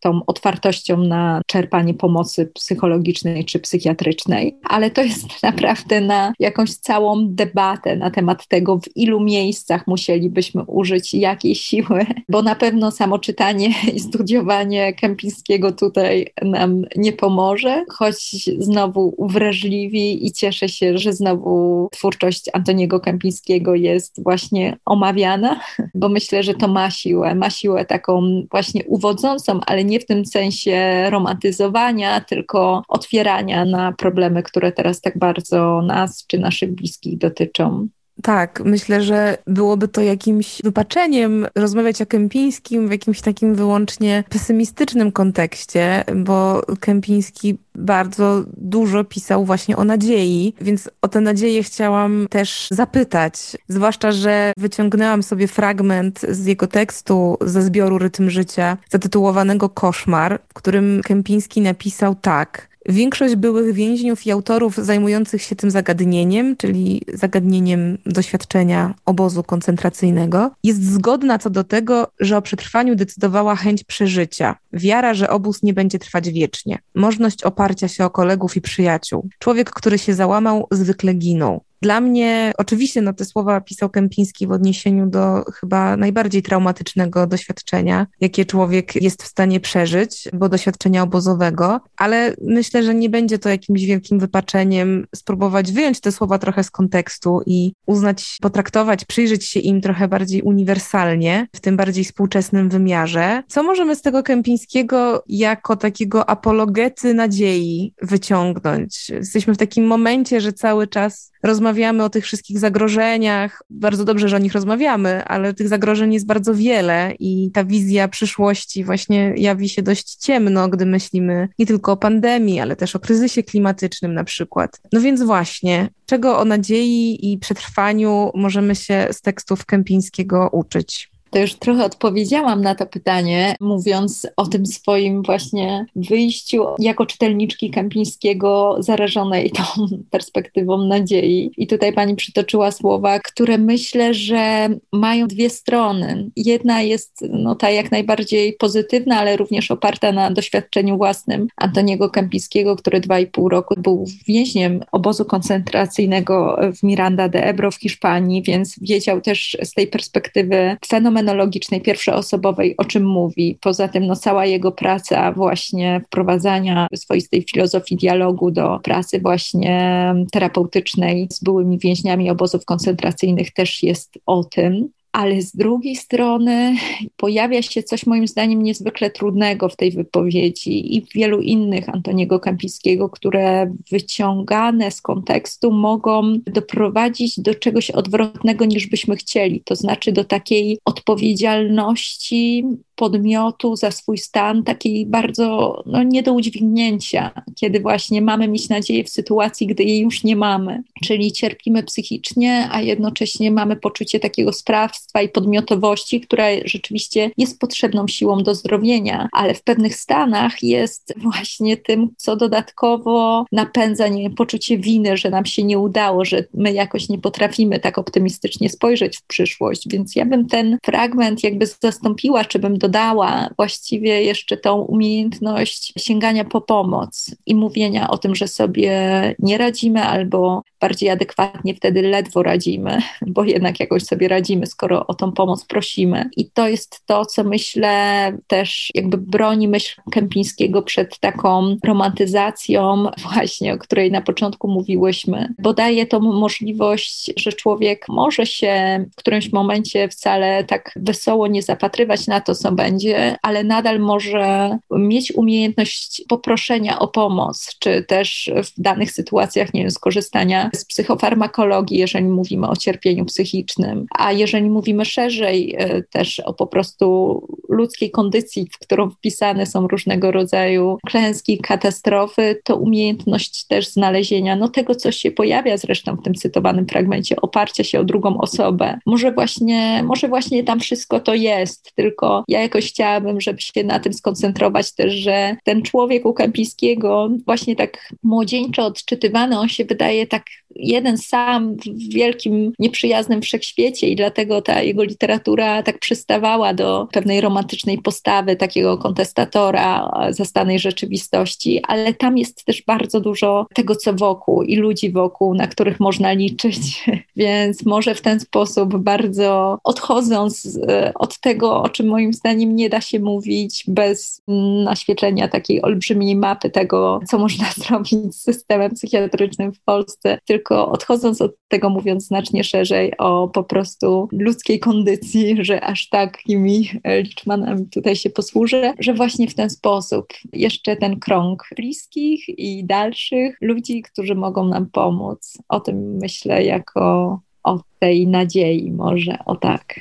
tą otwartością na czerpanie pomocy psychologicznej czy psychiatrycznej, ale to jest [laughs] naprawdę na jakąś całą debatę na temat tego, w ilu miejscach musielibyśmy użyć jakiej siły, [laughs] bo na pewno samo czytanie i studiowanie Kępińskiego tutaj nam nie pomoże, choć znowu uwrażliwi i cieszę się, że znowu twórczość Antoniego Kępińskiego jest właśnie omawiana, [laughs] bo myślę, że to ma siłę, ma siłę taką właśnie uwodzącą, ale nie w tym sensie romantyzowania, tylko otwierania na problemy, które teraz tak bardzo nas czy naszych bliskich dotyczą. Tak, myślę, że byłoby to jakimś wypaczeniem rozmawiać o Kępińskim w jakimś takim wyłącznie pesymistycznym kontekście, bo Kępiński bardzo dużo pisał właśnie o nadziei, więc o tę nadzieję chciałam też zapytać. Zwłaszcza, że wyciągnęłam sobie fragment z jego tekstu ze zbioru Rytm Życia, zatytułowanego Koszmar, w którym Kępiński napisał tak – większość byłych więźniów i autorów zajmujących się tym zagadnieniem, czyli zagadnieniem doświadczenia obozu koncentracyjnego, jest zgodna co do tego, że o przetrwaniu decydowała chęć przeżycia, wiara, że obóz nie będzie trwać wiecznie, możliwość oparcia się o kolegów i przyjaciół. Człowiek, który się załamał, zwykle ginął. Dla mnie, oczywiście, no te słowa pisał Kępiński w odniesieniu do chyba najbardziej traumatycznego doświadczenia, jakie człowiek jest w stanie przeżyć, bo doświadczenia obozowego, ale myślę, że nie będzie to jakimś wielkim wypaczeniem spróbować wyjąć te słowa trochę z kontekstu i uznać, potraktować, przyjrzeć się im trochę bardziej uniwersalnie, w tym bardziej współczesnym wymiarze. Co możemy z tego Kępińskiego jako takiego apologety nadziei wyciągnąć? Jesteśmy w takim momencie, że cały czas rozmawiamy o tych wszystkich zagrożeniach. Bardzo dobrze, że o nich rozmawiamy, ale tych zagrożeń jest bardzo wiele i ta wizja przyszłości właśnie jawi się dość ciemno, gdy myślimy nie tylko o pandemii, ale też o kryzysie klimatycznym na przykład. No więc właśnie, czego o nadziei i przetrwaniu możemy się z tekstów Kępińskiego uczyć? To już trochę odpowiedziałam na to pytanie, mówiąc o tym swoim właśnie wyjściu jako czytelniczki Kępińskiego zarażonej tą [laughs] perspektywą nadziei. I tutaj pani przytoczyła słowa, które myślę, że mają dwie strony. Jedna jest no, ta jak najbardziej pozytywna, ale również oparta na doświadczeniu własnym Antoniego Kępińskiego, który dwa i pół roku był więźniem obozu koncentracyjnego w Miranda de Ebro w Hiszpanii, więc wiedział też z tej perspektywy fenomenalnej fenomenologicznej, pierwszoosobowej, o czym mówi. Poza tym no, cała jego praca właśnie wprowadzania swoistej filozofii dialogu do pracy właśnie terapeutycznej z byłymi więźniami obozów koncentracyjnych też jest o tym ale z drugiej strony pojawia się coś moim zdaniem niezwykle trudnego w tej wypowiedzi i w wielu innych Antoniego Kampińskiego, które wyciągane z kontekstu mogą doprowadzić do czegoś odwrotnego niż byśmy chcieli, to znaczy do takiej odpowiedzialności podmiotu za swój stan, takiej bardzo no, nie do udźwignięcia, kiedy właśnie mamy mieć nadzieję w sytuacji, gdy jej już nie mamy. Czyli cierpimy psychicznie, a jednocześnie mamy poczucie takiego sprawstwa i podmiotowości, która rzeczywiście jest potrzebną siłą do zdrowienia, ale w pewnych stanach jest właśnie tym, co dodatkowo napędza nie, poczucie winy, że nam się nie udało, że my jakoś nie potrafimy tak optymistycznie spojrzeć w przyszłość. Więc ja bym ten fragment jakby zastąpiła, czy bym dodała właściwie jeszcze tą umiejętność sięgania po pomoc i mówienia o tym, że sobie nie radzimy albo bardziej adekwatnie wtedy ledwo radzimy, bo jednak jakoś sobie radzimy, skoro o tą pomoc prosimy. I to jest to, co myślę też jakby broni myśl Kępińskiego przed taką romantyzacją właśnie, o której na początku mówiłyśmy, bo daje to możliwość, że człowiek może się w którymś momencie wcale tak wesoło nie zapatrywać na to, co będzie, ale nadal może mieć umiejętność poproszenia o pomoc, czy też w danych sytuacjach, nie wiem, skorzystania z psychofarmakologii, jeżeli mówimy o cierpieniu psychicznym, a jeżeli mówimy szerzej e, też o po prostu ludzkiej kondycji, w którą wpisane są różnego rodzaju klęski, katastrofy, to umiejętność też znalezienia no tego, co się pojawia zresztą w tym cytowanym fragmencie, oparcia się o drugą osobę. Może właśnie, może właśnie tam wszystko to jest, tylko ja jakoś chciałabym, żeby się na tym skoncentrować też, że ten człowiek u Kępińskiego właśnie tak młodzieńczo odczytywany, on się wydaje tak jeden sam w wielkim, nieprzyjaznym wszechświecie i dlatego ta jego literatura tak przystawała do pewnej romantycznej postawy takiego kontestatora zastanej rzeczywistości, ale tam jest też bardzo dużo tego, co wokół i ludzi wokół, na których można liczyć, [laughs] więc może w ten sposób bardzo odchodząc e, od tego, o czym moim zdaniem nie da się mówić bez naświetlenia takiej olbrzymiej mapy tego, co można [laughs] zrobić z systemem psychiatrycznym w Polsce, tylko tylko odchodząc od tego, mówiąc znacznie szerzej o po prostu ludzkiej kondycji, że aż takimi liczmanami tutaj się posłużę, że właśnie w ten sposób jeszcze ten krąg bliskich i dalszych ludzi, którzy mogą nam pomóc. O tym myślę jako o tej nadziei może, o tak.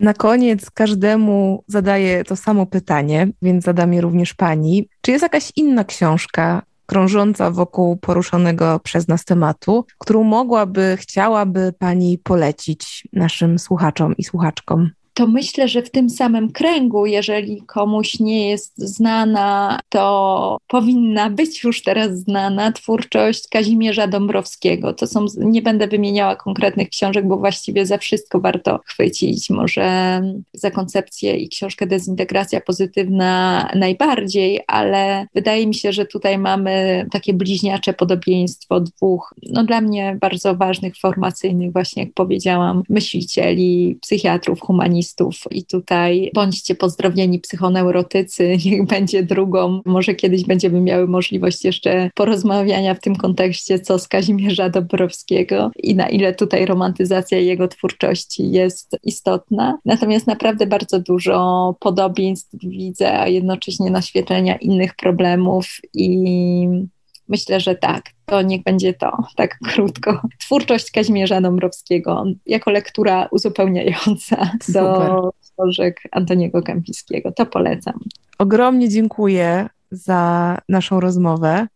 Na koniec każdemu zadaję to samo pytanie, więc zadam je również pani. Czy jest jakaś inna książka, krążąca wokół poruszonego przez nas tematu, którą mogłaby, chciałaby Pani polecić naszym słuchaczom i słuchaczkom? To myślę, że w tym samym kręgu, jeżeli komuś nie jest znana, to powinna być już teraz znana twórczość Kazimierza Dąbrowskiego. To są, nie będę wymieniała konkretnych książek, bo właściwie za wszystko warto chwycić. Może za koncepcję i książkę Dezintegracja Pozytywna najbardziej, ale wydaje mi się, że tutaj mamy takie bliźniacze podobieństwo dwóch, no dla mnie bardzo ważnych, formacyjnych, właśnie jak powiedziałam, myślicieli, psychiatrów, i tutaj bądźcie pozdrowieni psychoneurotycy, [laughs] niech będzie drugą. Może kiedyś będziemy miały możliwość jeszcze porozmawiania w tym kontekście, co z Kazimierza Dobrowskiego i na ile tutaj romantyzacja jego twórczości jest istotna. Natomiast naprawdę bardzo dużo podobieństw widzę, a jednocześnie naświetlenia innych problemów i myślę, że tak, to niech będzie to, tak krótko. Twórczość Kazimierza Dąbrowskiego jako lektura uzupełniająca Super. do książek Antoniego Kępińskiego. To polecam. Ogromnie dziękuję za naszą rozmowę.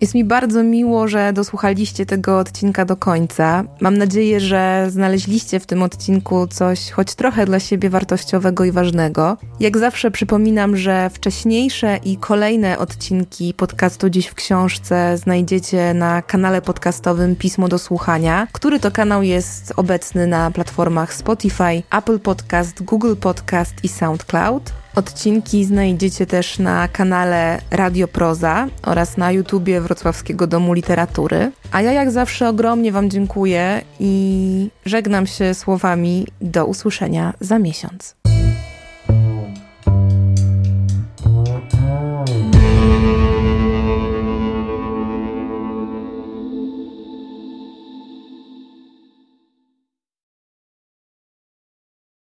Jest mi bardzo miło, że dosłuchaliście tego odcinka do końca. Mam nadzieję, że znaleźliście w tym odcinku coś choć trochę dla siebie wartościowego i ważnego. Jak zawsze przypominam, że wcześniejsze i kolejne odcinki podcastu Dziś w Książce znajdziecie na kanale podcastowym Pismo do Słuchania, który to kanał jest obecny na platformach Spotify, Apple Podcast, Google Podcast i SoundCloud. Odcinki znajdziecie też na kanale Radio Proza oraz na YouTubie Wrocławskiego Domu Literatury. A ja jak zawsze ogromnie Wam dziękuję i żegnam się słowami do usłyszenia za miesiąc.